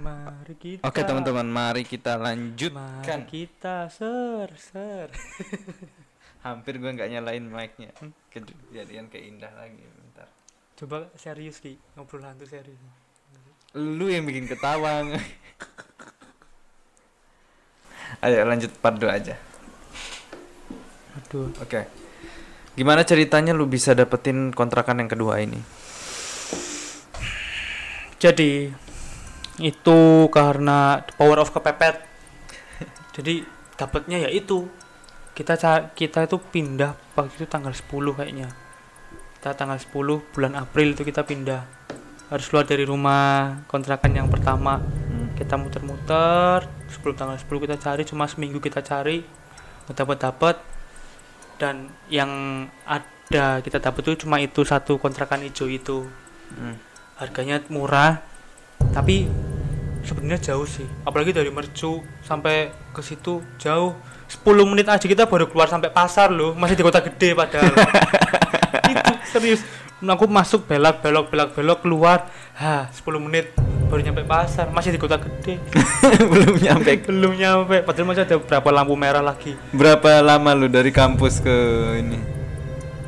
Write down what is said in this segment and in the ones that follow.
Mari kita. Oke teman-teman, mari kita Mari lanjutkan. kita ser ser. Hampir gue nggak nyalain mic-nya. Kejadian kayak indah lagi. Bentar. Coba serius ki ngobrol hantu serius. Lu yang bikin ketawa. Ayo lanjut part 2 aja. Aduh. Oke. Gimana ceritanya lu bisa dapetin kontrakan yang kedua ini? Jadi itu karena the power of kepepet. Jadi dapatnya ya itu. Kita kita itu pindah waktu itu tanggal 10 kayaknya. Kita tanggal 10 bulan April itu kita pindah. Harus keluar dari rumah kontrakan yang pertama. Hmm. Kita muter-muter sebelum tanggal 10 kita cari cuma seminggu kita cari dapat dapat dan yang ada kita dapat tuh cuma itu satu kontrakan hijau itu Hmm. harganya murah tapi sebenarnya jauh sih. Apalagi dari Mercu sampai ke situ jauh. 10 menit aja kita baru keluar sampai pasar loh. Masih di kota gede padahal. Itu serius. Aku masuk belok belok belok belok keluar. Ha 10 menit baru nyampe pasar. Masih di kota gede. Belum nyampe. belum nyampe. Padahal masih ada berapa lampu merah lagi. Berapa lama lu dari kampus ke ini?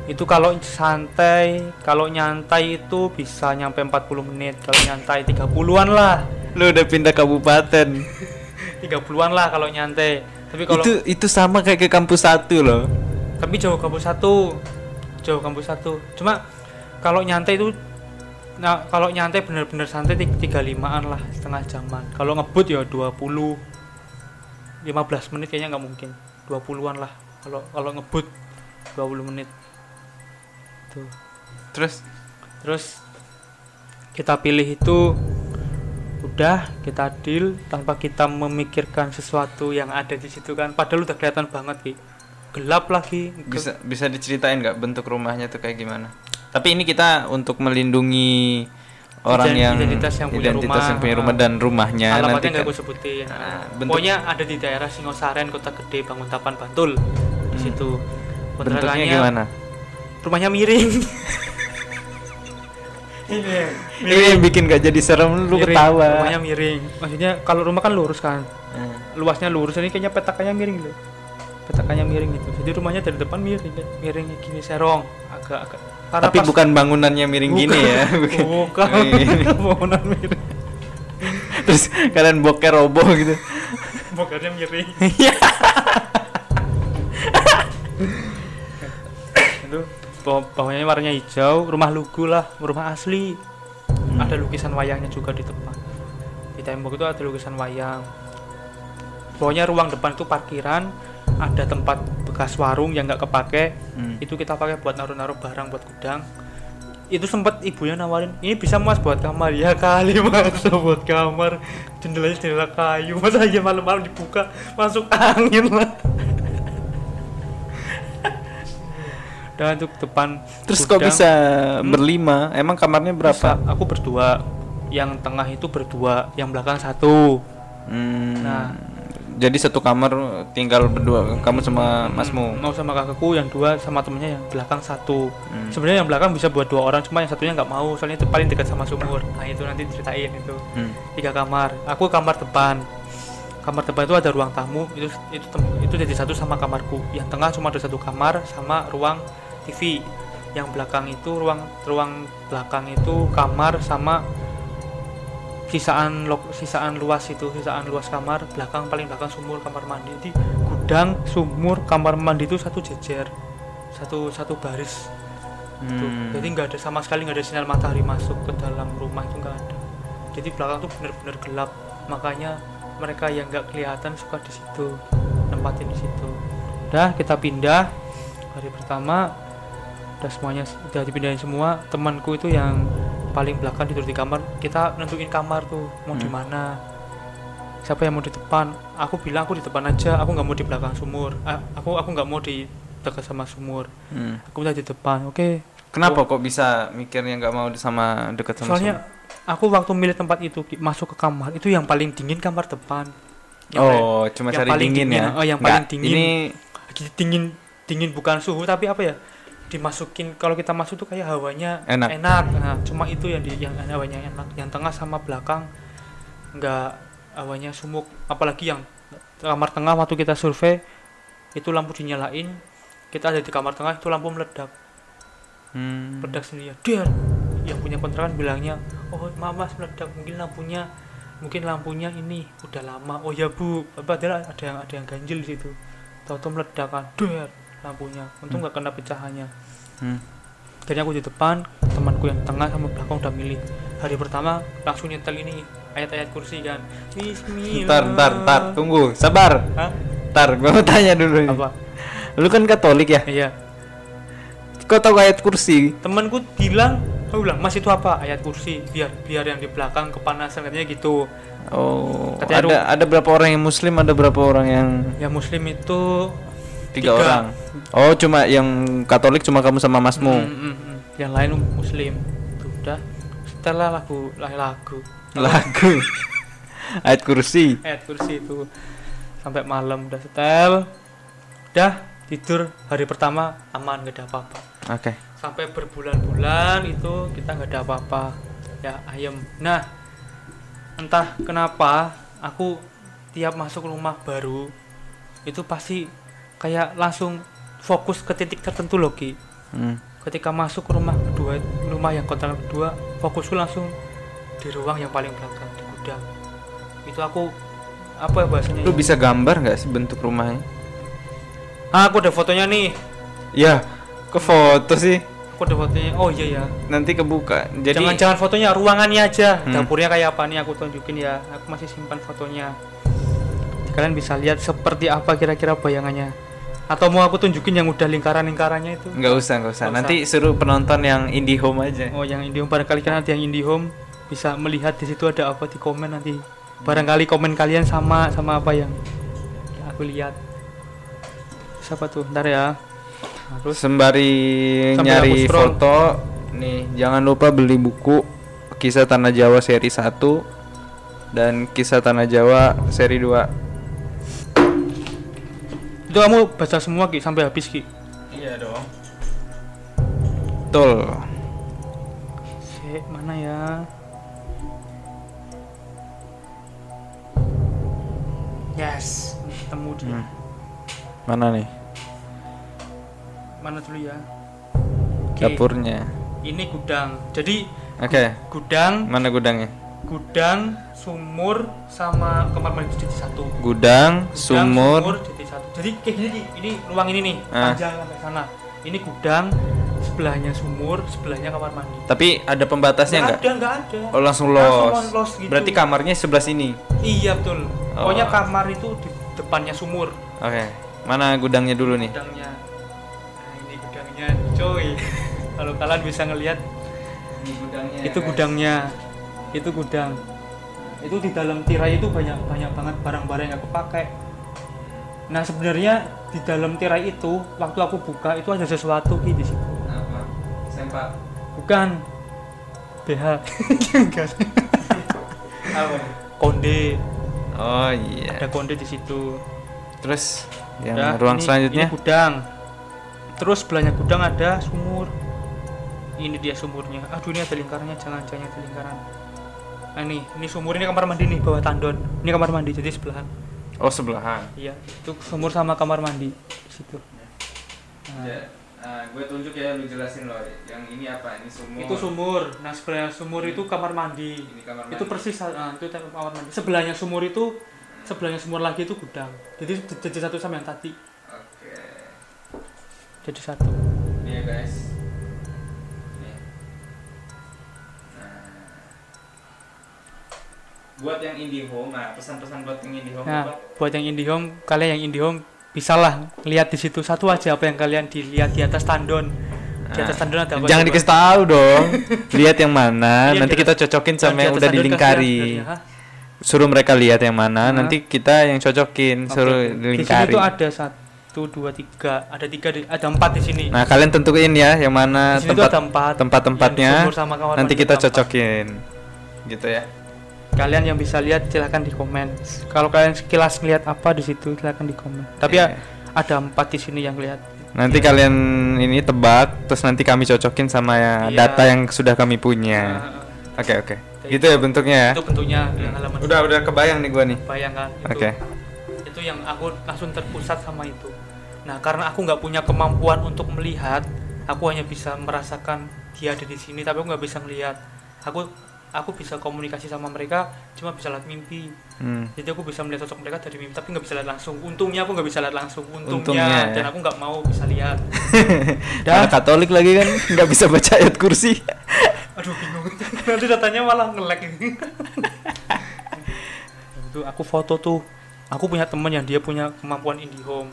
Itu kalau santai kalau nyantai itu bisa nyampe 40 menit kalau nyantai 30-an lah Lu udah pindah kabupaten. 30-an lah kalau nyantai. Tapi kalau Itu itu sama kayak ke kampus satu loh. tapi jauh kampus satu. Jauh kampus satu. Cuma kalau nyantai itu nah kalau nyantai bener-bener santai ti- 35-an lah setengah jaman. Kalau ngebut ya 20 15 menit kayaknya nggak mungkin. 20-an lah kalau kalau ngebut 20 menit. Tuh. Terus Terus kita pilih itu udah kita deal tanpa kita memikirkan sesuatu yang ada di situ kan padahal udah kelihatan banget ki gelap lagi bisa bisa diceritain nggak bentuk rumahnya tuh kayak gimana? Tapi ini kita untuk melindungi orang Ident- yang identitas yang punya identitas rumah. yang punya rumah dan rumahnya nanti alamatnya nggak kan. gue sebutin Nah, bentuk- pokoknya ada di daerah Singosaren kota gede Banguntapan Bantul di Hmm. situ bentuknya gimana? Rumahnya miring. Ini yang bikin gak jadi serem lu Miring, ketawa. rumahnya miring. Maksudnya kalau rumah kan lurus kan? Hmm. luasnya lurus ini kayaknya petakannya miring loh petakannya miring gitu. Jadi rumahnya dari depan miring kan miring gini serong. Agak agak. Karena Tapi pas- bukan bangunannya miring gini ya. bukan. bukan. Bangunan miring. Terus kalian boker roboh gitu. bukannya miring. Baw- bawahnya warnanya hijau rumah lugu lah rumah asli. Ada lukisan wayangnya juga di depan di tembok itu ada lukisan wayang. Pokoknya ruang depan itu parkiran ada tempat bekas warung yang nggak kepake. Hmm. itu kita pakai buat naruh-naruh barang buat gudang. Itu sempat ibunya nawarin ini bisa mas buat kamar? Ya kali mas buat kamar. Jendelanya jendela kayu. Masa aja malam-malam dibuka masuk angin lah dan untuk depan Terus kok gudang, bisa berlima? Emang kamarnya berapa? bisa. aku berdua yang tengah itu berdua yang belakang satu Hmm. Nah. Jadi satu kamar tinggal berdua kamu sama masmu. mau sama kakakku yang dua sama temennya yang belakang satu Hmm. sebenarnya yang belakang bisa buat dua orang cuma yang satunya nggak mau soalnya itu paling dekat sama sumur nah itu nanti ceritain itu Hmm. tiga kamar aku kamar depan kamar depan itu ada ruang tamu itu itu itu jadi satu sama kamarku yang tengah cuma ada satu kamar sama ruang TV yang belakang itu ruang ruang belakang itu kamar sama sisaan lok sisaan luas itu sisaan luas kamar. Belakang paling belakang sumur kamar mandi. Di gudang sumur kamar mandi itu satu jejer satu satu baris. Tuh, Hmm. jadi nggak ada sama sekali nggak ada sinar matahari masuk ke dalam rumah itu nggak ada. Jadi belakang tuh bener-bener gelap. Makanya mereka yang nggak kelihatan suka di situ nempatin di situ. Udah kita pindah. Hari pertama udah semuanya udah dipindahin semua temanku itu yang paling belakang tidur di kamar kita nentuin kamar tuh mau di Hmm. mana siapa yang mau di depan aku bilang aku di depan aja aku nggak mau di belakang sumur Ah, aku aku nggak mau di dekat sama sumur Hmm. aku udah di depan oke Kenapa kok bisa mikirnya nggak mau sama deket sama soalnya aku waktu milih tempat itu masuk ke kamar itu yang paling dingin kamar depan sumur? Yang Oh, cuma yang cari paling dingin, dingin, ya? oh, yang Nggak, paling dingin. Ini dingin dingin bukan suhu tapi apa ya dimasukin kalau kita masuk tuh kayak hawanya Enak. Nah, cuma itu yang di yang hawanya enak. Yang tengah sama belakang nggak awalnya sumuk. Apalagi yang kamar tengah waktu kita survei itu lampu dinyalain kita ada di kamar tengah itu lampu meledak. Hmm. meledak sendiri. Dia yang punya kontrakan bilangnya oh maaf mas meledak. Mungkin lampunya mungkin lampunya ini udah lama. Oh ya bu. Padahal ada yang ada yang ganjil di situ. Tahu-tahu meledak kan. Der lampunya untung nggak kena pecahannya Hmm. jadi aku di depan temanku yang tengah sama belakang udah milih hari pertama langsung nyetel ini ayat-ayat kursi kan Bismillah Ntar, ntar, ntar, tunggu, sabar. Hah? Ntar, gue mau tanya dulu. nih. apa Lu kan Katolik ya? iya Kau tahu ayat kursi? temanku bilang aku bilang mas itu apa ayat kursi biar biar yang di belakang kepanasan katanya gitu Oh, Katanya ada ada berapa orang yang Muslim, ada berapa orang yang yang muslim itu tiga, Tiga. orang. Oh, cuma yang Katolik cuma kamu sama masmu. Mm, mm, mm. yang lain muslim itu udah setelah lagu lagu Lagu. ayat kursi. ayat kursi itu sampai malam udah setel udah tidur hari pertama aman gak ada apa-apa Oke. sampai berbulan-bulan itu kita nggak ada apa-apa ya ayam nah entah kenapa aku tiap masuk rumah baru itu pasti kayak langsung fokus ke titik tertentu loh Ki Hmm. ketika masuk ke rumah kedua rumah yang kontrakan kedua fokusku langsung di ruang yang paling belakang di gudang itu aku apa ya bahasanya Lu ya? bisa gambar nggak sih bentuk rumahnya? ah, aku ada fotonya nih Ya, ke foto sih. aku ada fotonya oh iya ya Nanti kebuka. Jadi jangan-jangan fotonya ruangannya aja Hmm. dapurnya kayak apa nih aku tunjukin ya aku masih simpan fotonya kalian bisa lihat seperti apa kira-kira bayangannya atau mau aku tunjukin yang udah lingkaran-lingkarannya itu? Nggak usah, nggak usah. Nggak Nanti suruh penonton yang indie home aja. oh yang IndiHome barangkali kan nanti yang IndiHome bisa melihat di situ ada apa di komen nanti. Barangkali komen kalian sama sama apa yang aku lihat. Siapa tuh? Ntar ya. Harus Sembari nyari foto, nih jangan lupa beli buku Kisah Tanah Jawa seri 1 dan Kisah Tanah Jawa seri 2. Itu kamu baca semua ki sampai habis ki Iya dong. Betul. Cek mana ya yes ketemu dia Hmm. Mana nih? mana dulu ya Oke, Dapurnya. ini gudang jadi Oke, gudang mana gudangnya? Gudang sumur sama kamar mandi jadi satu Gudang, Gudang, sumur. jadi satu jadi kayak gini ini ruang ini nih Ah. panjang sampai sana ini gudang sebelahnya sumur sebelahnya kamar mandi Tapi ada pembatasnya nggak ada nggak ada Oh langsung Langsung los. los gitu. Berarti kamarnya sebelah sini. iya betul Oh. pokoknya kamar itu di depannya sumur Oke. Mana gudangnya dulu nih? gudangnya nah ini gudangnya coy kalau kalian bisa ngelihat itu gudangnya itu gudang. Itu di dalam tirai itu banyak banyak banget barang-barang yang aku pakai. Nah sebenarnya di dalam tirai itu waktu aku buka itu ada sesuatu Ki, di situ. Apa? Sempak. bukan. BH enggak. Apa? konde. Oh iya. ada konde di situ. Terus yang Udah, ruang ini- selanjutnya? ini gudang. Terus sebelahnya gudang ada sumur. Ini dia sumurnya. Aduh ini ada lingkarannya. Jangan jangan ada lingkaran nah ini ini sumur ini kamar mandi nih bawah tandon ini kamar mandi jadi sebelahan Oh sebelahan. iya itu sumur sama kamar mandi di situ Nah, Ya, nah, gue tunjuk ya lu jelasin loh. Yang ini apa? Ini sumur. itu sumur nah sebelah sumur itu kamar mandi Ini kamar itu persis ah, itu kamar mandi sebelahnya sumur itu sebelahnya sumur lagi itu gudang jadi jadi satu sama yang tadi Oke. jadi satu Ini ya guys. Buat yang indie home, nah pesan-pesan buat yang indie home Nah, apa? buat yang IndiHome, kalian yang IndiHome bisalah lihat di situ satu aja apa yang kalian dilihat di atas tandon. Di atas tandon ada apa? Jangan dikasih tahu dong. Lihat yang mana, nanti kita cocokin sama yang udah dilingkari. Suruh mereka lihat yang mana, Nah. nanti kita yang cocokin, suruh oke. Di sini dilingkari. tuh ada satu, dua, tiga, ada tiga, di- ada empat di sini. Nah, kalian tentuin ya yang mana tempat ada empat. tempat-tempatnya. Yang sumur sama kamar Nanti kita cocokin. Gitu ya. Kalian yang bisa lihat silahkan di komen. Kalau kalian sekilas lihat apa di situ silahkan di komen. Tapi Iya. ya ada empat di sini yang lihat. Nanti Iya. kalian ini tebak, terus nanti kami cocokin sama ya Iya. data yang sudah kami punya. Nah, Oke, oke. Kayak Gitu ya bentuknya ya. itu bentuknya halaman Udah udah kebayang nih gua nih. bayangkan itu Oke. itu yang aku langsung terpusat sama itu nah karena aku nggak punya kemampuan untuk melihat aku hanya bisa merasakan dia ada di sini tapi aku nggak bisa melihat aku aku bisa komunikasi sama mereka cuma bisa lihat mimpi. Hmm. jadi aku bisa melihat sosok mereka dari mimpi tapi nggak bisa lihat langsung. Untungnya aku nggak bisa lihat langsung. Untungnya, Untungnya, ya. dan aku nggak mau bisa lihat. Karena Katolik lagi kan nggak bisa baca ayat kursi. aduh bingung. Nanti datanya malah ngelek itu aku foto tuh. Aku punya temen yang dia punya kemampuan IndiHome.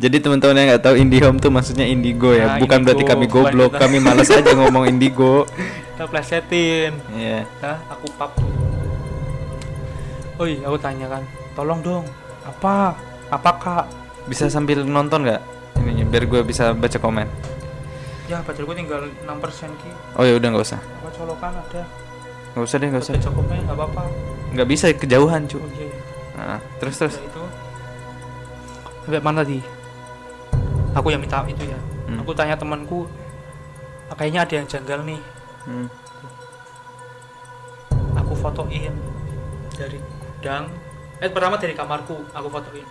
Jadi teman-teman yang nggak tahu IndiHome tuh maksudnya Indigo ya, Nah, bukan berarti Indigo, kami bukan goblok, kami malas aja ngomong Indigo. Plesetin Iya. nah aku pap Oi, aku tanya kan, tolong dong, apa, apa kak? Bisa sambil nonton nggak? Ininya biar gue bisa baca komen. Ya, baterai gue tinggal 6% ki. Oh ya udah nggak usah, Apa colokan ada? nggak usah deh nggak usah. Baca komen nggak apa-apa. Nggak bisa kejauhan cu. Oh iya. iya. Nah, terus terus. Udah itu. Sampai mana tadi? Aku yang minta itu ya. Hmm. Aku tanya temanku, "Ah, kayaknya ada yang janggal nih. Hmm. Aku fotoin dari gudang. Eh pertama dari kamarku, aku fotoin.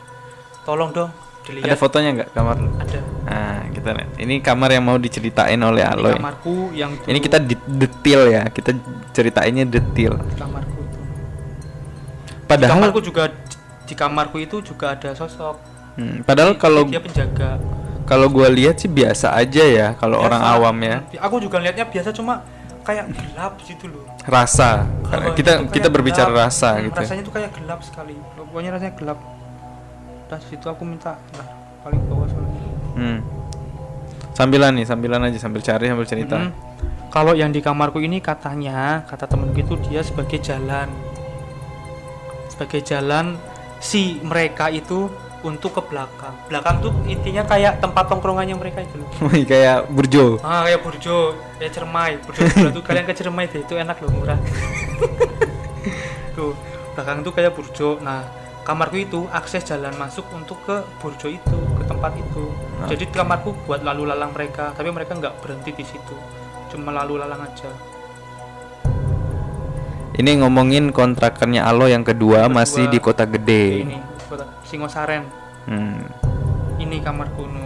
Tolong dong Ada dilihat. fotonya nggak kamar? lu? Ada. Nah kita lihat. Ini kamar yang mau diceritain oleh Di Aloy. kamarku yang Ini dulu- kita di- detail ya, kita ceritainnya detail. di kamarku itu. Di Padahal, kamarku juga di kamarku itu juga ada sosok. Hmm, padahal Dia- kalau dia penjaga. kalau gue lihat sih biasa aja ya, kalau orang awam ya. Aku juga lihatnya biasa cuma kayak gelap gitu loh. Rasa. Kalau kita kita berbicara gelap. rasa Hmm, gitu. Rasanya tuh kayak gelap sekali. Pokoknya rasanya gelap. Dan situ aku minta nah, paling bawah soalnya. Hmm. Sambilan nih, sambilan aja sambil cari sambil cerita. Mm-mm. Kalau yang di kamarku ini katanya, kata temenku itu dia sebagai jalan. Sebagai jalan si mereka itu untuk ke belakang. Belakang tuh intinya kayak tempat tongkrongannya mereka itu loh. Kayak burjo. Ah, kayak burjo, kayak cermai. Burjo tuh kalian ke cermai deh, itu enak loh, murah. tuh, belakang tuh kayak burjo. Nah, kamarku itu akses jalan masuk untuk ke burjo itu, ke tempat itu. Nah. Jadi kamarku buat lalu lalang mereka, tapi mereka nggak berhenti di situ. Cuma lalu lalang aja. Ini ngomongin kontrakannya Alo yang kedua, Kedua. masih di kota gede. Ini, Singosaren. Hmm. Ini kamarku nu.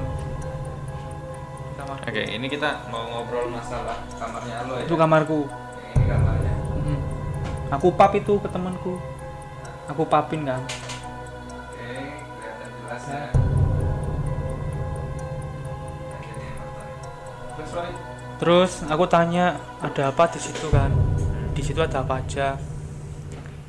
Kamarku. Oke, ini kita mau ngobrol masalah kamarnya Alo ya. Itu kamarku. Ini kamarnya. Mm. Aku pap itu ke temanku. Aku papin kan. Oke, kelihatan jelas ya. Terus aku tanya ada apa di situ kan? Di situ ada apa aja?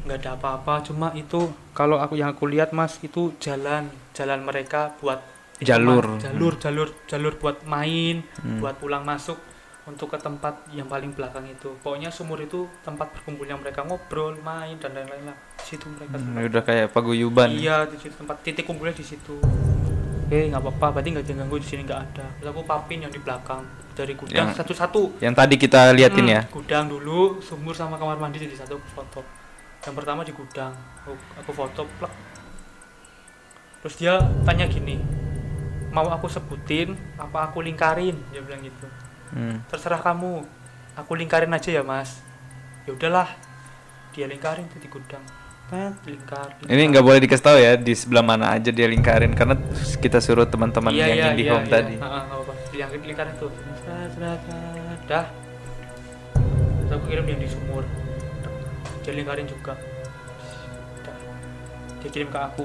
Nggak ada apa-apa, cuma itu kalau aku yang aku lihat mas itu jalan jalan mereka buat Jalur. Mas. jalur jalur jalur buat main, Hmm. buat pulang masuk untuk ke tempat yang paling belakang itu. Pokoknya sumur itu tempat berkumpulnya mereka ngobrol, main dan lain-lain lah. Di situ mereka Hmm, tempat- udah kayak paguyuban. Iya di situ tempat titik kumpulnya di situ. Oke nggak apa-apa, berarti nggak diganggu di sini nggak ada. Terus aku papin yang di belakang dari gudang Yang- satu-satu. Yang tadi kita liatin Hmm, ya. Gudang dulu, sumur sama kamar mandi jadi satu foto. Yang pertama di gudang, aku, aku foto plek. Terus dia tanya gini, mau aku sebutin apa aku lingkarin? Dia bilang gitu. Hmm. Terserah kamu, aku lingkarin aja ya mas. Ya udahlah, dia lingkarin tuh di gudang. Tet, lingkar, Ini lingkar. nggak boleh dikasih tahu ya di sebelah mana aja dia lingkarin karena kita suruh teman-teman Iya, yang iya, di iya, home iya. tadi. Ha, ha, yang seret, seret. dah Terus aku kirim yang di sumur dia lingkarin juga dia kirim ke aku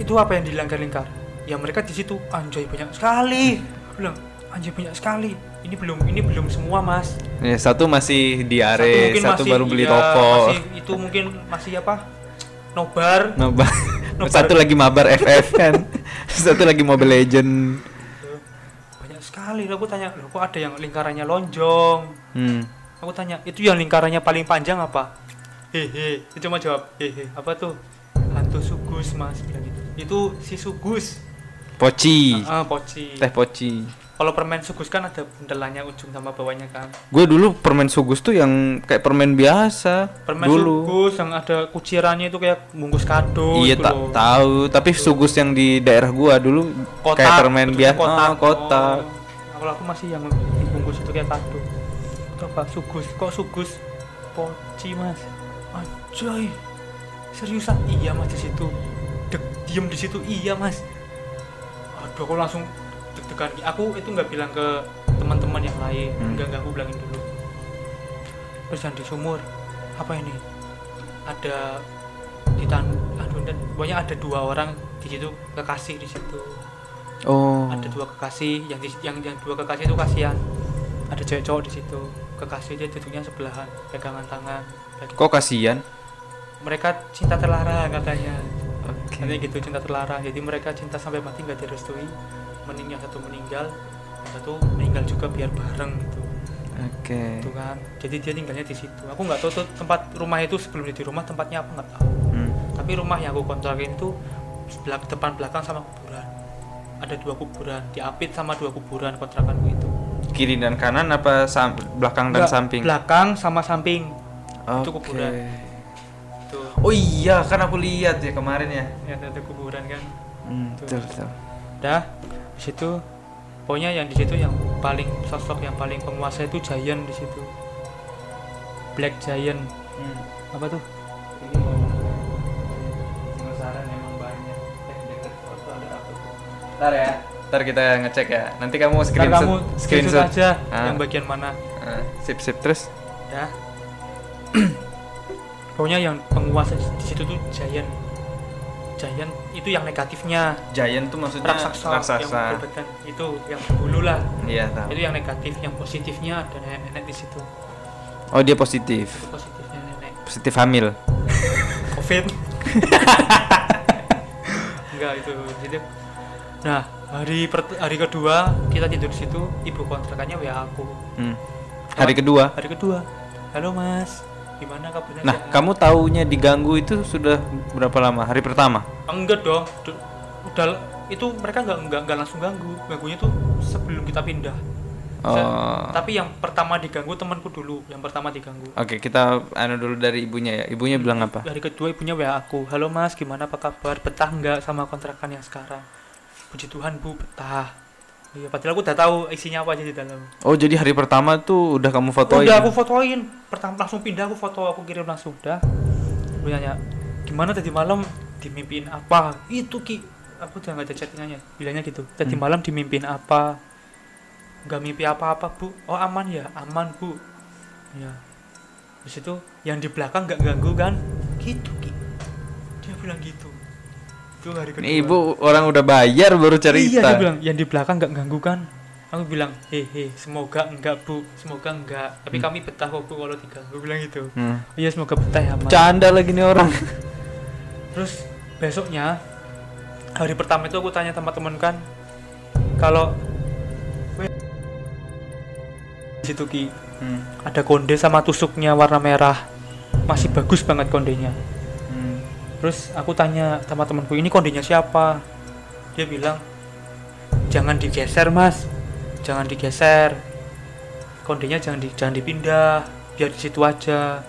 itu apa yang dilingkar-lingkar ya mereka di situ anjay banyak sekali bilang anjay banyak sekali ini belum ini belum semua mas Ya, satu masih di satu satu masih baru beli iya, rokok. masih, itu mungkin masih apa nobar. Nobar. satu lagi mabar FF kan. satu lagi Mobile Legend. banyak sekali aku tanya loh kok ada yang lingkarannya lonjong Hmm. Aku tanya itu yang lingkarannya paling panjang apa hehe itu cuma jawab hehe apa tuh hantu sugus mas bilang gitu itu si sugus Poci. ah poci Teh Poci. kalau permen sugus kan ada bundelannya ujung sama bawahnya kan Gue dulu permen sugus tuh yang kayak permen biasa. permen dulu. sugus yang ada kucirannya itu kayak bungkus kado Iya gitu tak tahu, tapi sugus yang di daerah gua dulu kotak kayak permen biasa. kotak Oh, kotak. Oh, kalau aku masih yang dibungkus itu kayak kado apa sugus. Kok sugus? Poci mas. Anjay seriusan? Iya mas di situ. Dek diem di situ. Iya mas. Aduh aku langsung deg-degan. Aku itu nggak bilang ke teman-teman yang lain. Hmm. enggak enggak aku bilangin dulu. Terus yang di sumur apa ini? Ada di tan aduh dan pokoknya ada dua orang di situ kekasih di situ. Oh. ada dua kekasih yang di, yang yang dua kekasih itu kasihan. Ada cewek cowok di situ kekasih dia duduknya sebelahan pegangan tangan. Kok kasihan? mereka cinta terlarang katanya. Oke. katanya gitu cinta terlarang jadi mereka cinta sampai mati nggak direstui. Mending yang satu meninggal yang satu meninggal juga biar bareng gitu. Oke. gitu kan. Jadi dia tinggalnya di situ. Aku nggak tahu tuh tempat rumah itu sebelum di rumah tempatnya apa nggak tahu. Hmm. tapi rumah yang aku kontrakin itu belak depan belakang sama kuburan. Ada dua kuburan diapit sama dua kuburan kontrakanku itu Kiri dan kanan apa sam- belakang dan Nggak, samping? belakang sama samping itu Oke. kuburan. tuh Oh iya, kan aku lihat ya kemarin ya. ya ada kuburan kan Hmm, Tuh. betul, betul. dah di situ pokoknya yang di situ yang paling sosok yang paling penguasa itu giant di situ black giant Hmm. apa tuh Ini penasaran emang banyak. Deket-deket foto ada apa tuh? Ntar ya. Ntar kita ngecek ya. Nanti kamu Ntar screenshot. kamu screenshot aja Ah. yang bagian mana Ah, sip sip terus. ya pokoknya yang penguasa di situ tuh giant giant itu yang negatifnya Giant tuh maksudnya raksasa, yang raksasa. berbeda itu yang dulu lah Iya tahu. itu yang negatif yang positifnya ada nenek-nenek di situ Oh dia positif. itu positifnya nenek Positif hamil. covid enggak itu gitu nah hari per- hari kedua kita tidur di situ ibu kontrakannya wa aku Hmm. Hari kedua. hari kedua halo mas gimana kabarnya Nah, sehat?" kamu taunya diganggu itu sudah berapa lama? Hari pertama. enggak dong udah itu mereka nggak nggak nggak langsung ganggu ganggunya tuh sebelum kita pindah Oh. tapi yang pertama diganggu temanku dulu yang pertama diganggu Oke, kita anu dulu dari ibunya ya. Ibunya bilang apa? hari kedua ibunya wa aku halo mas gimana apa kabar betah nggak sama kontrakan yang sekarang puji Tuhan bu betah. Iya padahal aku udah tahu isinya apa aja di dalam. Oh, jadi hari pertama tuh udah kamu fotoin. udah aku fotoin. Pertama langsung pindah aku foto aku kirim langsung udah. Aku nanya gimana tadi malam? Dimimpiin apa? Itu ki. Aku udah nggak ada chattingannya bilangnya gitu tadi Hmm. malam dimimpiin apa? Nggak mimpi apa-apa bu. Oh aman ya? Aman bu. Ya Terus itu yang di belakang nggak ganggu kan? Gitu ki. Dia bilang gitu itu hari kedua Ini ibu orang udah bayar baru iya cerita. dia bilang yang di belakang nggak ganggu kan aku bilang hehe semoga enggak bu semoga enggak tapi Hmm. kami betah kok bu kalau diganggu bilang gitu Hmm. iya semoga betah ya mas Canda lagi nih orang. terus besoknya hari pertama itu aku tanya teman-teman kan kalau situ ki Hmm. ada konde sama tusuknya warna merah masih bagus banget kondenya. Terus aku tanya sama temanku ini kondenya siapa? Dia bilang jangan digeser mas. Jangan digeser. Kondenya jangan di, jangan dipindah. Biar di situ aja.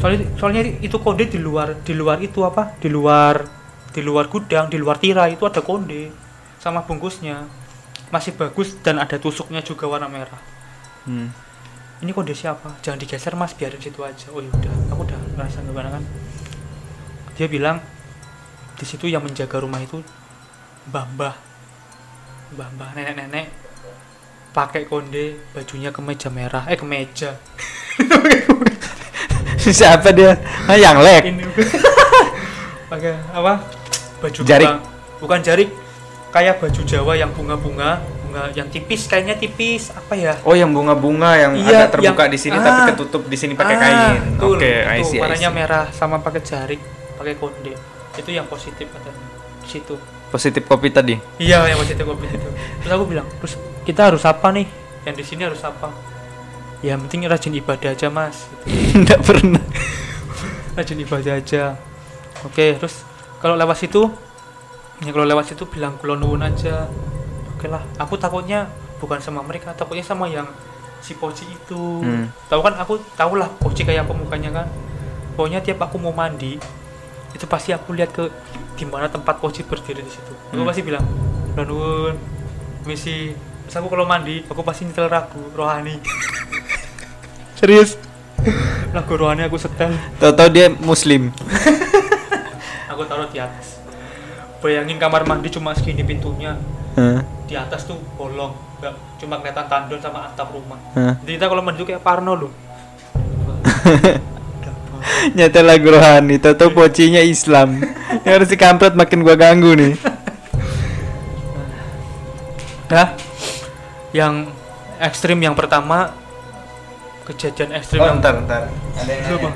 Soalnya soalnya itu konde di luar di luar itu apa? Di luar di luar gudang di luar tirai itu ada konde sama bungkusnya. Masih bagus dan ada tusuknya juga warna merah. Hmm. ini kode siapa? Jangan digeser mas. Biarin situ aja. Oh yaudah aku udah merasa gimana kan dia bilang di situ yang menjaga rumah itu mbah mbah mbah mbah nenek nenek pakai konde bajunya kemeja merah eh kemeja Siapa dia? Ah, yang lek. pakai apa baju Jarik. bunga. bukan jarik kayak baju Jawa yang bunga-bunga bunga yang tipis kayaknya tipis apa ya Oh, yang bunga-bunga yang Iya, ada terbuka yang- di sini ah. tapi ketutup di sini pakai Ah, kain. Oke, I warnanya merah sama pakai jarik pakai konde itu yang positif katanya. Di situ. Positif kopi tadi. iya yang positif covid itu terus aku bilang terus kita harus apa nih? Yang di sini harus apa? Ya yang penting rajin ibadah aja mas. Gitu. Enggak pernah. rajin ibadah aja. Oke terus kalau lewat situ ya kalau lewat situ bilang kulon nuwun aja. Oke lah aku takutnya bukan sama mereka takutnya sama yang si poci itu. Hmm. tahu kan aku tahu lah poci kayak apa mukanya kan. Pokoknya tiap aku mau mandi itu pasti aku lihat ke di mana tempat poci berdiri di situ. Aku Hmm. pasti bilang nuwun misi. Terus aku kalau mandi aku pasti nyetel ragu rohani. Serius? Lagu rohani aku setel. Tahu-tahu dia muslim. aku taruh di atas. Bayangin kamar mandi cuma segini pintunya. Hah? di atas tuh bolong nggak cuma kelihatan tandon sama atap rumah. Hah. jadi kita kalau mandi tuh kayak Parno loh Nyata lagu rohani, tahu pocinya Islam. Ini harus dikampret makin gua ganggu nih. Dah, yang ekstrim yang pertama kejadian ekstrim yang ntar. Ada yang Apa?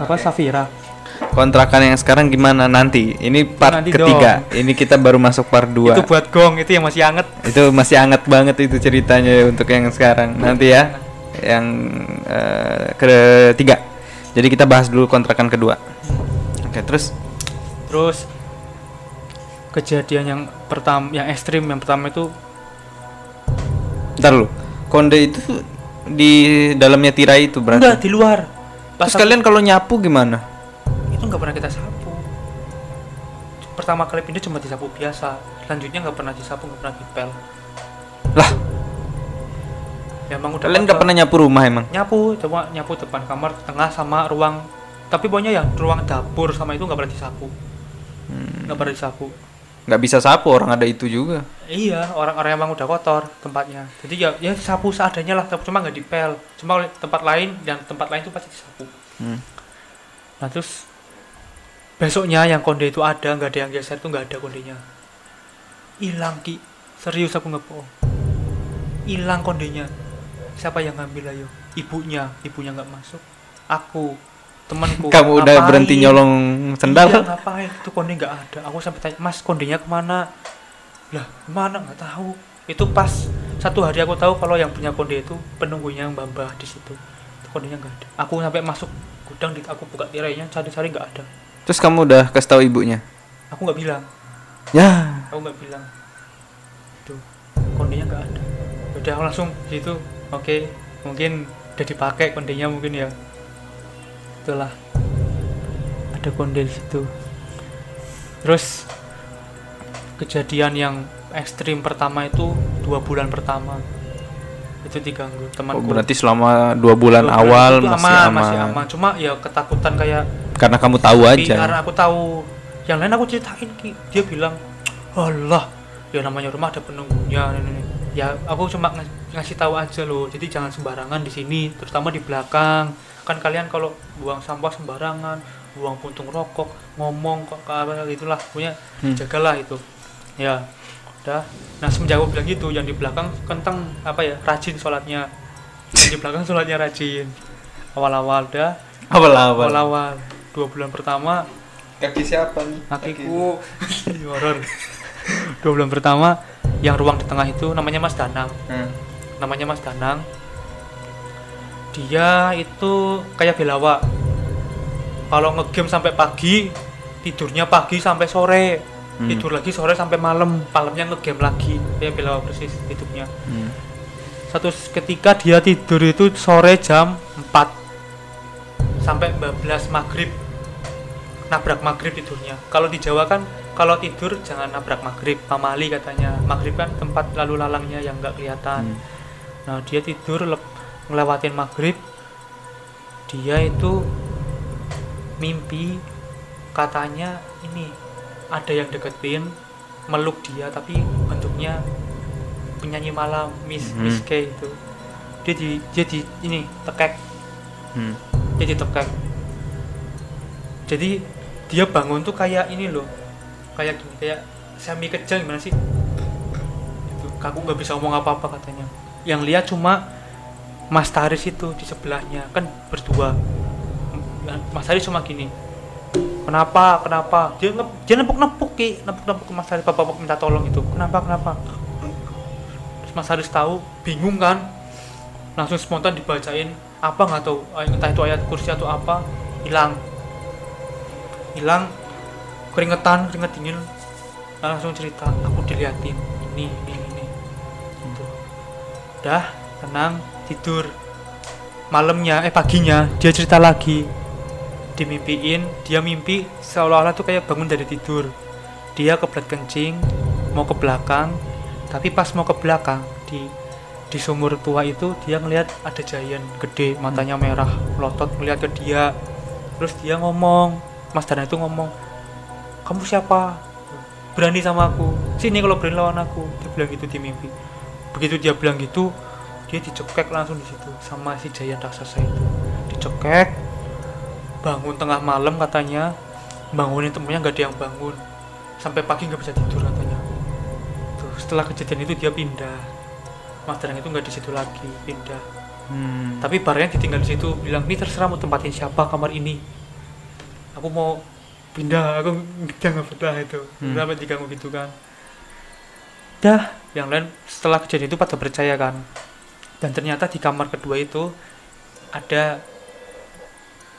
Apa Safira? Kontrakan yang sekarang gimana nanti? Ini part Nanti ketiga. Ini kita baru masuk part 2 Itu buat gong itu yang masih anget. itu masih hangat banget itu ceritanya untuk yang sekarang. Nanti ya yang eh, ketiga. Jadi kita bahas dulu kontrakan kedua. Oke terus? Terus kejadian yang pertama yang ekstrim yang pertama itu? Ntar lu. Konde itu di dalamnya tirai itu berarti? Enggak di luar. Pas terus kalian kalau nyapu gimana itu nggak pernah kita sapu. Pertama kali pindah cuma disapu biasa. Selanjutnya nggak pernah disapu, nggak pernah dipel. lah. Ya, emang udah kalian nggak pernah nyapu rumah emang? Nyapu coba nyapu depan kamar tengah sama ruang. Tapi pokoknya yang ruang dapur sama itu nggak pernah disapu. Hmm, nggak pernah disapu. Nggak bisa sapu orang ada itu juga. Iya orang-orang emang udah kotor tempatnya. Jadi ya ya sapu seadanya lah tapi cuma nggak dipel. Cuma tempat lain dan tempat lain itu pasti disapu. Hmm. nah terus besoknya yang konde itu ada nggak ada yang geser itu nggak ada kondenya hilang ki. Serius aku nggak bohong hilang kondenya siapa yang ngambil ayo? Ibunya ibunya nggak masuk. Aku temanku kamu udah ngapain? berhenti nyolong sendal? Iya, ngapain? Itu konde nggak ada. Aku sampai tanya mas kondenya ke mana? Lah ke mana? Nggak tahu. Itu pas satu hari aku tahu kalau yang punya konde itu penunggunya yang mbah di situ. Itu kondenya nggak ada. Aku sampai masuk gudang aku buka tirainya cari-cari nggak ada terus kamu udah kasih tahu ibunya? Aku nggak bilang. Ya. Aku nggak bilang. Tuh kondenya nggak ada. Udah aku langsung gitu. Oke mungkin udah dipakai kondenya mungkin ya. Itulah. Ada konde di situ. Terus kejadian yang ekstrim pertama itu dua bulan pertama. Itu diganggu oh, temanku berarti selama dua bulan Dua awal itu masih aman, aman, masih aman. Cuma ya ketakutan kayak karena kamu tahu tapi aja. karena aku tahu. Yang lain aku ceritain Ki. dia bilang Allah ya namanya rumah ada penunggunya. Ini, ini." ya aku cuma ngas- ngasih tahu aja loh. Jadi jangan sembarangan di sini terutama di belakang. Kan kalian kalau buang sampah sembarangan buang puntung rokok ngomong kok ke apa gitulah. Punya Hmm. jagalah itu. Ya udah nah semenjak aku bilang gitu yang di belakang kentang apa ya rajin sholatnya. Yang di belakang sholatnya rajin. Awal-awal dah. Awal-awal. Awal-awal dua bulan pertama. Kaki siapa nih? Kakiku. Horor. Dua bulan pertama yang ruang di tengah itu namanya Mas Danang. Hmm. namanya Mas Danang. Dia itu kayak Belawa. Kalau ngegame sampai pagi tidurnya pagi sampai sore. Hmm. tidur lagi sore sampai malam. Malamnya ngegame lagi. Kayak Belawa persis hidupnya. Hmm. satu ketika dia tidur itu sore jam 4 sampai 12 maghrib. Nabrak maghrib tidurnya. Kalau di Jawa kan kalau tidur jangan nabrak maghrib. Pamali katanya maghrib kan tempat lalu lalangnya yang nggak kelihatan. Hmm. nah dia tidur ngelewatin maghrib. Dia itu mimpi katanya ini ada yang deketin meluk dia tapi bentuknya penyanyi malam Miss Mhm. Miss K itu. Dia di dia di ini tekek. Hmm. Dia ditekek jadi dia bangun tuh kayak ini loh. Kayak gini kayak semi kejang gimana sih? Itu aku nggak bisa ngomong apa apa katanya. Yang lihat cuma Mas Taris itu di sebelahnya kan berdua. Mas Taris cuma gini. Kenapa kenapa? Dia nge, dia nepuk nepuk ki. Nepuk nepuk ke Mas Taris bapak bapak minta tolong itu. Kenapa kenapa? Terus Mas Taris tahu bingung kan? Langsung spontan dibacain apa nggak tahu ay- entah itu ayat kursi atau apa hilang. Hilang keringetan keringet dingin. Langsung cerita aku diliatin ini ini ini. Gitu. Udah tenang tidur. Malamnya eh paginya dia cerita lagi. Dimimpiin dia mimpi seolah-olah tuh kayak bangun dari tidur. Dia kebelet kencing mau ke belakang. Tapi pas mau ke belakang di di sumur tua itu dia ngelihat ada giant gede matanya merah melotot ngelihat ke dia. Terus dia ngomong Mas Dana itu ngomong kamu siapa? Berani sama aku? Sini kalau berani lawan aku. Dia bilang gitu di mimpi. Begitu dia bilang gitu dia dicekek langsung di situ sama si giant raksasa itu. Dicekek bangun tengah malam katanya. Bangunin temennya nggak ada yang bangun. Sampai pagi nggak bisa tidur katanya. Tuh setelah kejadian itu dia pindah Mas Danang itu nggak di situ lagi pindah Hmm. tapi barangnya ditinggal di situ bilang ini terserah mau tempatin siapa kamar ini. Aku mau pindah aku jangan betah itu. Hmm. sampai diganggu gitu kan. Dah yang lain setelah kejadian itu pada percaya kan. Dan ternyata di kamar kedua itu ada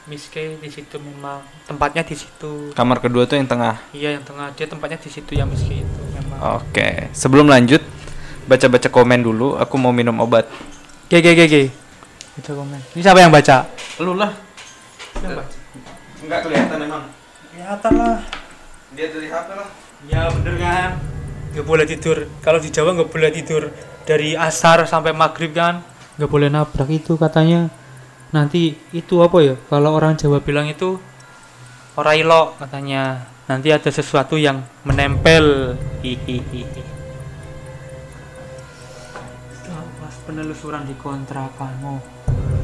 Miske di situ memang. Tempatnya di situ. Kamar kedua tuh yang tengah. iya yang tengah. Dia tempatnya di situ yang Miske itu memang. Oke, sebelum lanjut baca-baca komen dulu. Aku mau minum obat. Oke oke oke oke. Baca komen. Ini siapa yang baca? Lu lah. Yang baca. Enggak kelihatan emang. Kelihatan lah. Dia dari HP lah. Ya bener kan. Gak boleh tidur. Kalau di Jawa nggak boleh tidur dari asar sampai maghrib kan. Nggak boleh nabrak itu katanya. Nanti itu apa ya? Kalau orang Jawa bilang itu orailo katanya. Nanti ada sesuatu yang menempel. Hihihi. Penelusuran di kontrakanmu.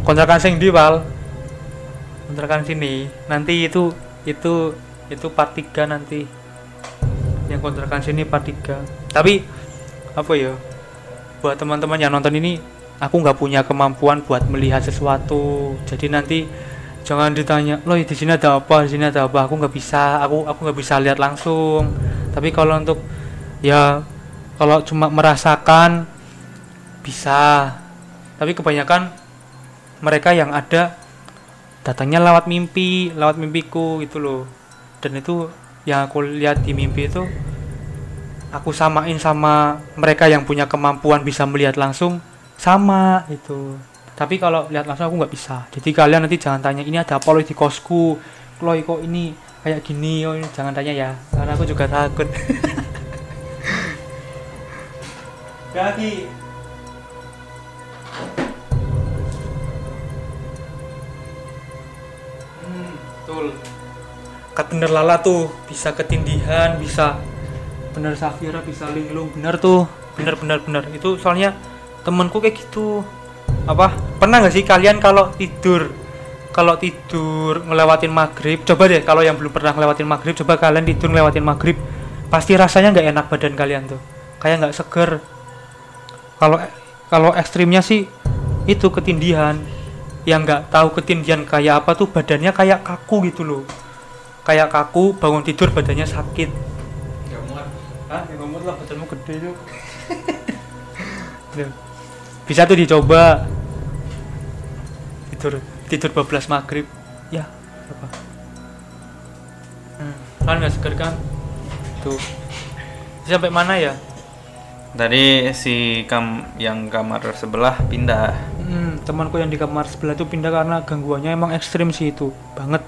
Kontrakan sing di Wal? Kontrakan sini. Nanti itu itu itu part 3 nanti. Yang kontrakan sini part 3 tapi apa ya? Buat teman-teman yang nonton ini aku nggak punya kemampuan buat melihat sesuatu. Jadi nanti jangan ditanya loh di sini ada apa? Di sini ada apa? Aku nggak bisa. Aku aku nggak bisa lihat langsung. Tapi kalau untuk ya kalau cuma merasakan bisa. Tapi kebanyakan mereka yang ada datangnya lewat mimpi lewat mimpiku gitu loh. Dan itu yang aku lihat di mimpi itu aku samain sama mereka yang punya kemampuan bisa melihat langsung sama itu. Tapi kalau lihat langsung aku nggak bisa. Jadi kalian nanti jangan tanya ini ada apa loh? Di kosku. Loh kok ini kayak gini? Oh ini. Jangan tanya ya karena aku juga takut. Kaki hmm, betul. Bener lala tuh bisa ketindihan bisa bener Safira bisa linglung. Bener tuh bener bener bener. Itu soalnya temenku kayak gitu. Apa? Pernah nggak sih kalian kalau tidur kalau tidur ngelewatin maghrib coba deh kalau yang belum pernah ngelewatin maghrib coba kalian tidur ngelewatin maghrib pasti rasanya nggak enak badan kalian tuh. Kayak nggak seger. Kalau kalau ekstrimnya sih itu ketindihan yang nggak tahu ketindihan kayak apa tuh badannya kayak kaku gitu loh kayak kaku bangun tidur badannya sakit muat. Ya ngomong lah badanmu gede tuh. Tuh. Bisa tuh dicoba. Tidur tidur 12 maghrib. Ya, apa? Hmm. Kan nggak seger kan? Tuh. Sampai mana ya? Tadi si kam yang kamar sebelah pindah. Hmm, temanku yang di kamar sebelah tuh pindah karena gangguannya emang ekstrim sih itu, banget.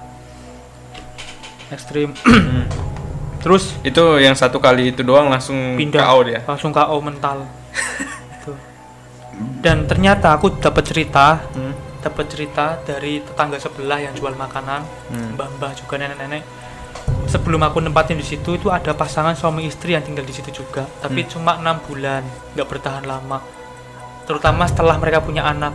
Ekstrim. Terus Itu yang satu kali itu doang langsung pindah KO dia. langsung KO mental Gitu. dan ternyata aku dapat cerita Hmm. dapat cerita dari tetangga sebelah yang jual makanan Hmm. mbah-mbah juga nenek-nenek sebelum aku nempatin di situ itu ada pasangan suami istri yang tinggal di situ juga tapi Hmm. cuma enam bulan nggak bertahan lama terutama setelah mereka punya anak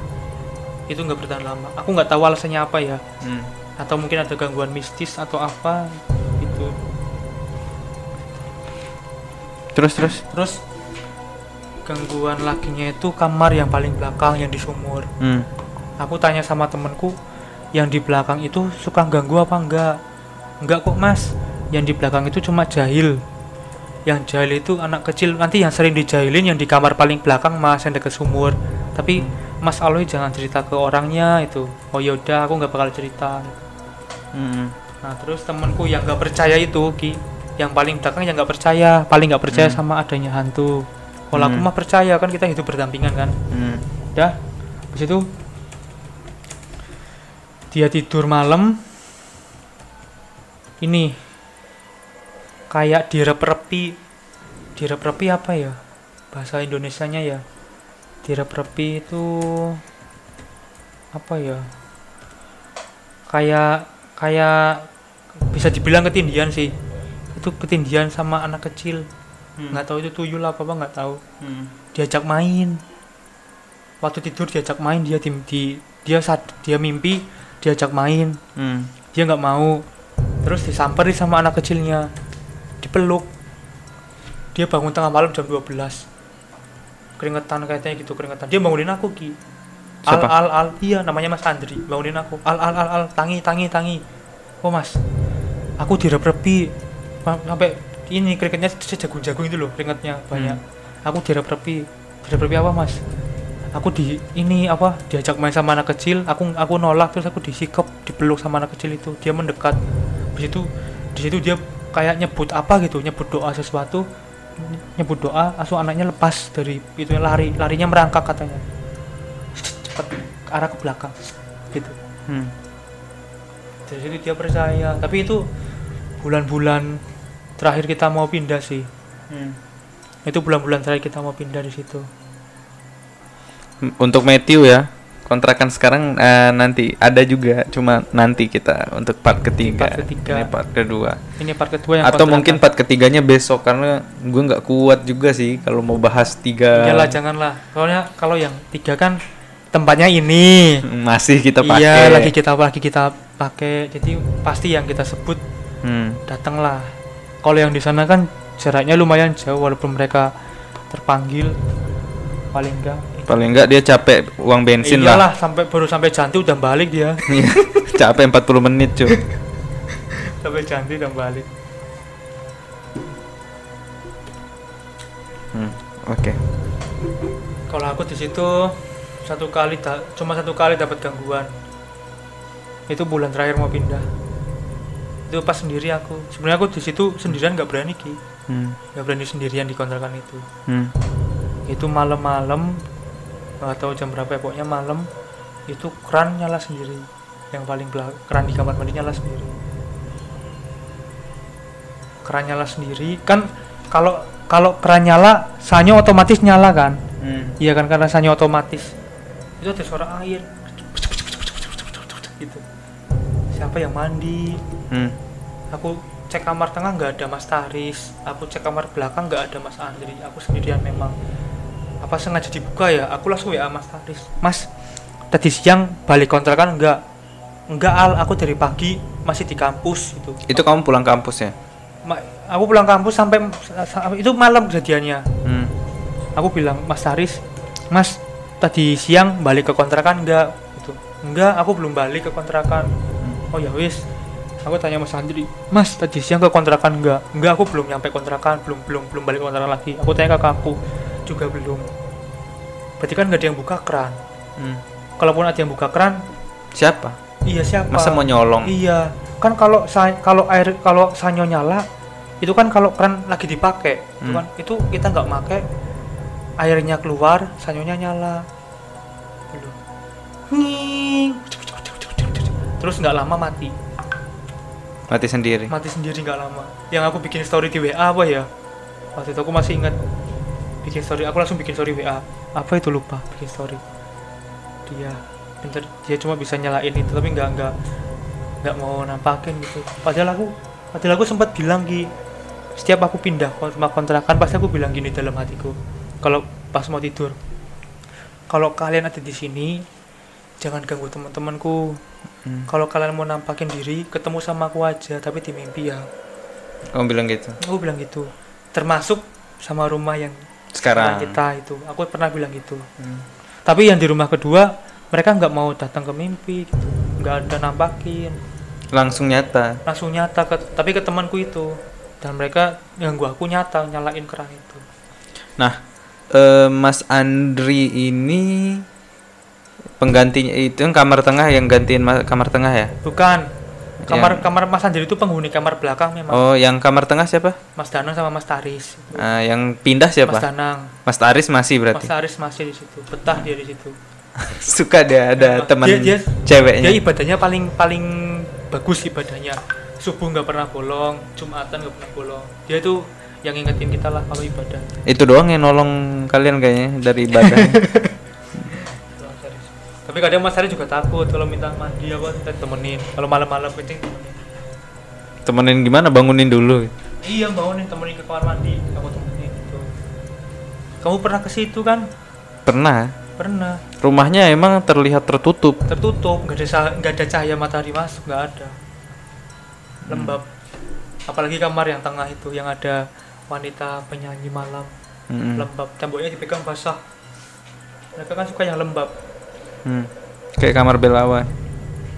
itu nggak bertahan lama aku nggak tahu alasannya apa ya Hmm. atau mungkin ada gangguan mistis atau apa gitu Terus terus. Terus gangguan lakinya itu kamar yang paling belakang yang di sumur. Hmm. Aku tanya sama temenku yang di belakang itu suka ganggu apa enggak? Enggak kok mas. Yang di belakang itu cuma jahil. Yang jahil itu anak kecil nanti yang sering dijahilin yang di kamar paling belakang mas yang dekat sumur. Tapi Mas Aloy jangan cerita ke orangnya itu. Oh yaudah aku nggak bakal cerita. Hmm. Nah terus temenku yang nggak percaya itu Ki, yang paling belakang yang nggak percaya, paling nggak percaya Hmm. sama adanya hantu. Kalau aku Hmm. mah percaya kan kita hidup berdampingan kan. Hmm. Dah, habis itu dia tidur malam. Ini kayak direp-repi, direp-repi apa ya? Bahasa Indonesianya ya. direp-repi itu apa ya kayak kayak bisa dibilang ketindian sih itu ketindian sama anak kecil Hmm. nggak tahu itu tuyul apa apa nggak tahu Hmm. diajak main waktu tidur diajak main dia di, di- dia saat dia mimpi diajak main Hmm. dia nggak mau terus disamperi sama anak kecilnya. Dipeluk. Dia bangun tengah malam jam 12 keringetan kayaknya gitu keringetan. Dia bangunin aku ki. Al Siapa? al al. Iya namanya mas Andri. Bangunin aku. Al al al al. Tangi tangi tangi. Oh mas? Aku direp-repi. Sampai ini keringetnya sejagung-jagung itu loh keringetnya banyak. Aku direp-repi. Direp-repi apa mas? Aku di ini apa diajak main sama anak kecil. Aku aku nolak terus aku disikap dipeluk sama anak kecil itu. Dia mendekat di situ di situ dia kayak nyebut apa gitu nyebut doa sesuatu ny- nyebut doa langsung anaknya lepas dari itu lari larinya merangkak katanya cepat ke arah ke belakang gitu Hmm. dari situ dia percaya tapi itu bulan-bulan terakhir kita mau pindah sih Hmm. itu bulan-bulan terakhir kita mau pindah di situ Untuk Matthew ya, kontrakan sekarang eh, nanti ada juga, cuma nanti kita untuk part ketiga. Part ketiga. Ini part kedua. ini part kedua yang Atau kontrakan. mungkin part ketiganya besok karena gue nggak kuat juga sih kalau mau bahas tiga. Iyalah janganlah. Soalnya kalau yang tiga kan tempatnya ini. Masih kita pakai. Iya, lagi kita lagi kita pakai. Jadi pasti yang kita sebut Hmm. datanglah. Kalau yang di sana kan jaraknya lumayan jauh walaupun mereka terpanggil paling enggak Paling enggak dia capek uang bensin iyalah lah. sampai baru sampai Janti udah balik dia. Iya. capek 40 menit cuy. sampai Janti udah balik. Hmm. Oke. Kalau aku di situ satu kali da- cuma satu kali dapat gangguan. Itu bulan terakhir mau pindah. Itu pas sendiri aku. Sebenarnya aku di situ sendirian nggak berani ki. Hmm. nggak berani sendirian di kontrakan itu Hmm. itu malam-malam nggak tahu jam berapa ya pokoknya malam itu keran nyala sendiri. Yang paling belakang keran di kamar mandi nyala sendiri. Keran nyala sendiri. Kan kalau kalau keran nyala sanyo otomatis nyala kan? Hmm. iya kan karena sanyo otomatis. Itu ada suara air. Gitu. Siapa yang mandi? Hmm. aku cek kamar tengah nggak ada Mas Taris. Aku cek kamar belakang nggak ada Mas Andri. Aku sendirian memang apa sengaja dibuka ya? Aku langsung WA Mas Taris Mas tadi siang balik kontrakan enggak? Enggak al. Aku dari pagi masih di kampus itu Itu kamu pulang kampus ya? Ma- aku pulang kampus sampai itu malam kejadiannya. Hmm. aku bilang Mas Taris Mas tadi siang balik ke kontrakan enggak? Itu enggak aku belum balik ke kontrakan. Oh ya wis. Aku tanya Mas Andri Mas tadi siang ke kontrakan enggak? Enggak aku belum nyampe kontrakan belum belum belum balik kontrakan lagi. Aku tanya ke kakakku juga belum berarti kan nggak ada yang buka keran Hmm. kalaupun ada yang buka keran Siapa? iya siapa Masa mau nyolong? iya kan kalau kalau air kalau sanyo nyala itu kan kalau keran lagi dipakai itu Hmm. kan itu kita nggak pakai airnya keluar sanyonya nyala. Nging. terus nggak lama mati Mati sendiri. mati sendiri nggak lama yang aku bikin story di WA apa ya waktu itu aku masih ingat bikin story. Aku langsung bikin story WA apa itu? Lupa. Bikin story. Dia pinter. Dia cuma bisa nyalain itu tapi nggak nggak nggak mau nampakin gitu. Padahal aku padahal aku sempat bilang ki setiap aku pindah ke rumah kontrakan pasti aku bilang gini dalam hatiku. Kalau pas mau tidur kalau kalian ada di sini jangan ganggu teman-temanku. Hmm. kalau kalian mau nampakin diri ketemu sama aku aja tapi di mimpi ya. Kamu bilang gitu. aku bilang gitu. Termasuk sama rumah yang Sekarang. kita itu aku pernah bilang gitu Hmm. tapi yang di rumah kedua mereka nggak mau datang ke mimpi gitu nggak ada nampakin Langsung nyata. langsung nyata ke, tapi ke temanku itu dan mereka ganggu aku nyata nyalain keran itu Nah, eh, Mas Andri ini penggantinya itu yang kamar tengah yang gantiin ma- kamar tengah ya? bukan kamar Yang- kamar Mas Andri itu penghuni kamar belakang memang Oh, yang kamar tengah siapa? Mas Danang sama Mas Taris Ah, yang pindah Mas siapa? Danang Mas Taris masih Mas berarti. Taris masih di situ betah dia di situ Suka dia ada Dia- teman dia- dia- ceweknya. dia ibadahnya paling paling bagus ibadahnya subuh nggak pernah bolong jumatan nggak pernah bolong dia itu yang ingetin kita lah kalau ibadah Itu doang yang nolong kalian kayaknya dari ibadah. tapi kadang Mas Ari juga takut kalau minta mandi apa kita temenin kalau malam-malam kencing temenin Temenin gimana? Bangunin dulu. iya bangunin temenin ke kamar mandi aku temenin gitu. Kamu pernah ke situ kan? Pernah. pernah. Rumahnya emang terlihat tertutup. tertutup nggak ada nggak ada cahaya matahari masuk nggak ada. Lembab. Apalagi kamar yang tengah itu yang ada wanita penyanyi malam. Mm-mm. lembab. Temboknya dipegang basah. Mereka kan suka yang lembab Hmm. Kayak kamar Belawan.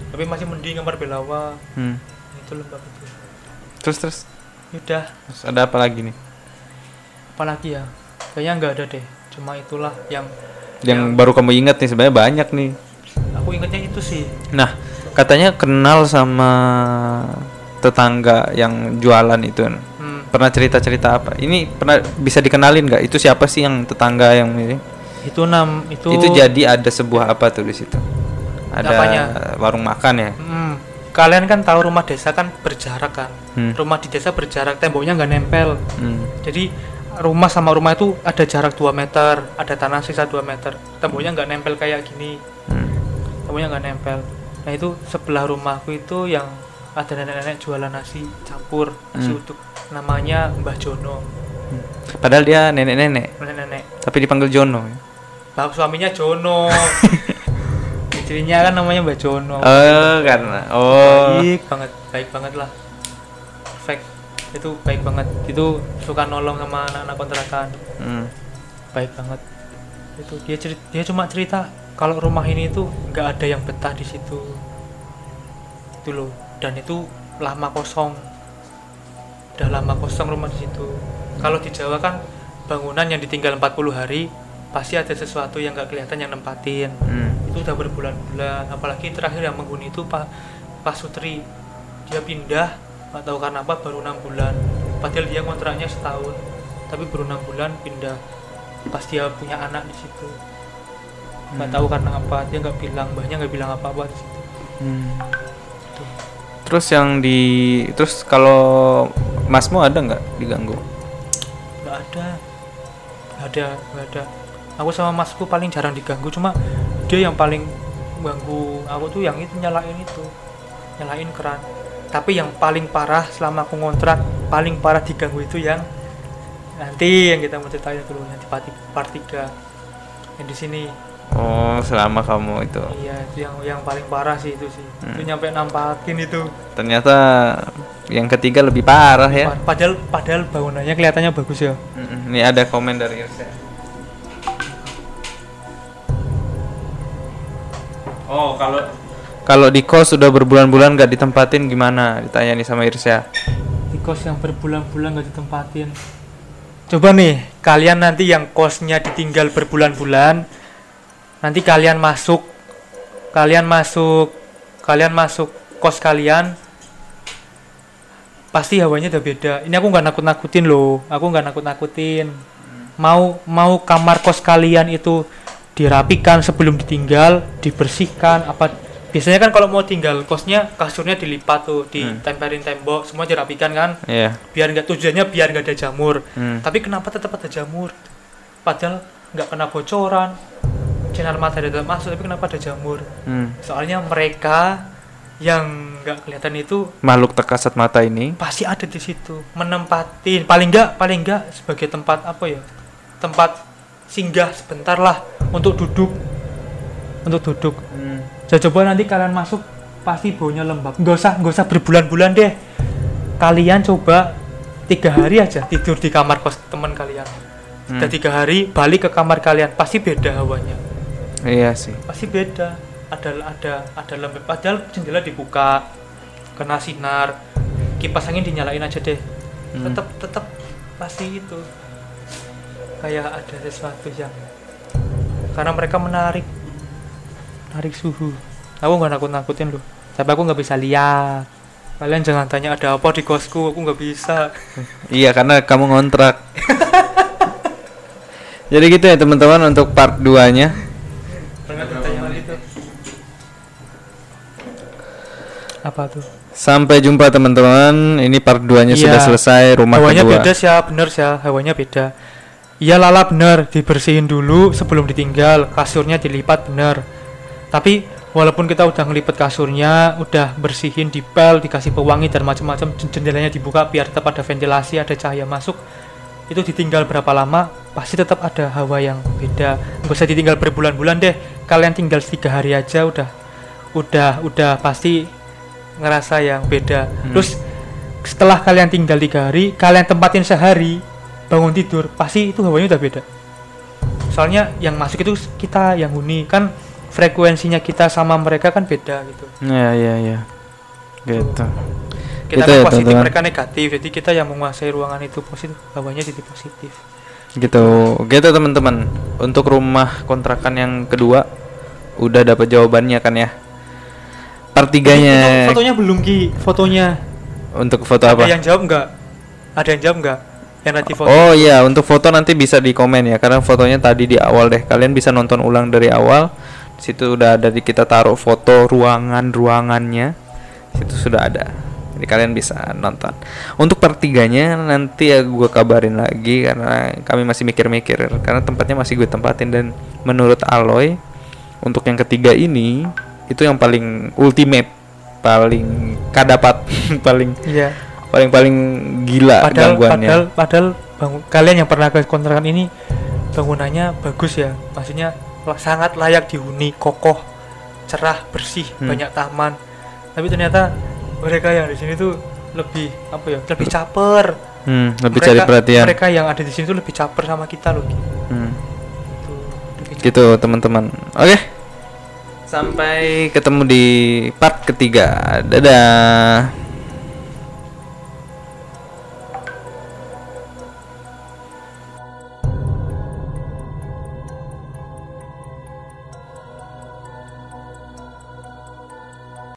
tapi masih mending kamar belawa Hmm. itu lembab itu Terus terus. udah Terus ada apa lagi nih? apalagi ya kayaknya nggak ada deh cuma itulah yang Yang yang baru kamu ingat nih sebenarnya banyak nih. aku ingatnya itu sih Nah, katanya kenal sama tetangga yang jualan itu. hmm, Pernah cerita-cerita apa? Ini pernah bisa dikenalin nggak? Itu siapa sih yang tetangga yang ini? Itu nam itu Itu jadi ada sebuah apa tuh di situ? Ada Apanya? warung makan ya? Hmm, kalian kan tahu rumah desa kan berjarak kan Hmm. rumah di desa berjarak temboknya nggak nempel Hmm. jadi rumah sama rumah itu ada jarak 2 meter ada tanah sisa 2 meter temboknya nggak nempel kayak gini Hmm. temboknya nggak nempel nah itu sebelah rumahku itu yang ada nenek-nenek jualan nasi campur nasi Hmm. uduk namanya Mbah Jono Padahal dia nenek-nenek, nenek-nenek tapi dipanggil Jono. Bapak suaminya Jono. Istrinya kan namanya Mbah Jono. Oh, karena oh. baik banget baik banget lah. Perfect itu baik banget. Itu suka nolong sama anak-anak kontrakan. Hmm. baik banget. Itu dia cerita dia cuma cerita kalau rumah ini itu nggak ada yang betah di situ. Itu loh dan itu lama kosong. Udah lama kosong rumah di situ. Kalau di Jawa kan bangunan yang ditinggal 40 hari pasti ada sesuatu yang nggak kelihatan yang nempatin. Hmm. itu udah berbulan-bulan apalagi terakhir yang menghuni itu Pak Pak Sutri. Dia pindah nggak tahu karena apa baru enam bulan. Padahal dia kontraknya setahun tapi baru enam bulan pindah. Pas dia punya anak di situ. Nggak Hmm. tahu karena apa dia nggak bilang mbahnya nggak bilang apa-apa di situ. Hmm. Terus yang di terus kalau Masmu ada nggak diganggu? nggak ada. Nggak ada nggak ada aku sama masku paling jarang diganggu cuma dia yang paling ganggu aku tuh yang itu nyalain itu nyalain keran tapi yang paling parah selama aku ngontrak paling parah diganggu itu yang nanti yang kita mau ceritain dulu yang di part, part 3 yang di sini Oh, selama kamu itu. iya itu yang yang paling parah sih itu sih Hmm. itu nyampe nampakin itu Ternyata yang ketiga lebih parah ya. Pa- padahal padahal bangunannya kelihatannya bagus ya Mm-mm. Ini ada komen dari Irsa. Oh, kalau kalau di kos sudah berbulan-bulan nggak ditempatin gimana? Ditanya nih sama Irsya. di kos yang berbulan-bulan gak ditempatin coba nih kalian nanti yang kosnya ditinggal berbulan-bulan nanti kalian masuk kalian masuk kalian masuk kos kalian pasti hawanya udah beda ini aku nggak nakut-nakutin loh aku nggak nakut-nakutin mau mau kamar kos kalian itu dirapikan sebelum ditinggal dibersihkan apa biasanya kan kalau mau tinggal kosnya kasurnya dilipat tuh ditempelin tembok semua dirapikan kan Iya. biar nggak tujuannya biar nggak ada jamur Hmm. tapi kenapa tetap ada jamur padahal nggak kena bocoran sinar matahari tetap masuk tapi kenapa ada jamur Hmm. soalnya mereka yang nggak kelihatan itu Makhluk tak kasat mata ini. pasti ada di situ menempatin paling nggak paling nggak sebagai tempat apa ya tempat singgah sebentar lah untuk duduk. Untuk duduk. Hmm. saya coba nanti kalian masuk pasti baunya lembab. Nggak usah nggak usah berbulan-bulan deh. Kalian coba tiga hari aja tidur di kamar kos teman kalian. Hmm. udah tiga hari balik ke kamar kalian pasti beda hawanya. Iya sih. pasti beda. Ada ada ada lembab. Padahal jendela dibuka kena sinar. Kipas angin dinyalain aja deh. Hmm. tetap tetap pasti itu kayak ada sesuatu yang karena mereka menarik menarik suhu aku nggak nakut nakutin loh tapi aku nggak bisa lihat kalian jangan tanya ada apa di kosku aku nggak bisa Iya, karena kamu ngontrak. Jadi gitu ya teman-teman untuk part 2-nya. Jangan bertanya hal itu apa tuh Sampai jumpa teman-teman. Ini part 2-nya Iya. sudah selesai rumah hawanya kedua. beda sih ya bener sih ya hawanya beda iya lala bener. Dibersihin dulu sebelum ditinggal. Kasurnya dilipat bener. Tapi walaupun kita udah ngelipet kasurnya udah bersihin dipel dikasih pewangi dan macam-macam jen- jendelanya dibuka biar tetap ada ventilasi ada cahaya masuk itu ditinggal berapa lama pasti tetap ada hawa yang beda. Nggak usah ditinggal berbulan-bulan deh. Kalian tinggal tiga hari aja udah udah udah pasti ngerasa yang beda. Hmm. terus setelah kalian tinggal tiga hari kalian tempatin sehari bangun tidur pasti itu hawanya udah beda. Soalnya yang masuk itu kita yang huni kan frekuensinya kita sama mereka kan beda gitu. Ya ya ya gitu. Kita Gitu kan ya, positif teman-teman. mereka negatif jadi kita yang menguasai ruangan itu positif hawanya jadi positif. Gitu. Gitu teman-teman. Untuk rumah kontrakan yang kedua udah dapat jawabannya kan ya? Pertiganya Itu fotonya belum ki? Fotonya. Untuk foto ada apa yang jawab nggak? Ada yang jawab nggak yang foto Oh iya, untuk foto nanti bisa di komen ya, karena fotonya tadi di awal deh. Kalian bisa nonton ulang dari awal. Di situ udah ada di kita taruh foto ruangan ruangannya. Di Situ sudah ada. Jadi kalian bisa nonton. Untuk pertiganya nanti ya gue kabarin lagi karena kami masih mikir-mikir karena tempatnya masih gue tempatin dan menurut Aloy untuk yang ketiga ini itu yang paling ultimate, paling kadapat, paling iya paling paling gila padahal gangguannya. padahal padahal bangun, kalian yang pernah ke kontrakan ini bangunannya bagus ya maksudnya sangat layak dihuni kokoh cerah bersih Hmm. banyak taman tapi ternyata mereka yang di sini tuh lebih apa ya lebih caper Hmm, lebih mereka, cari perhatian. mereka yang ada di sini tuh lebih caper sama kita loh. Hmm, Tuh, lebih gitu teman-teman. Oke. Sampai ketemu di part ketiga. Dadah.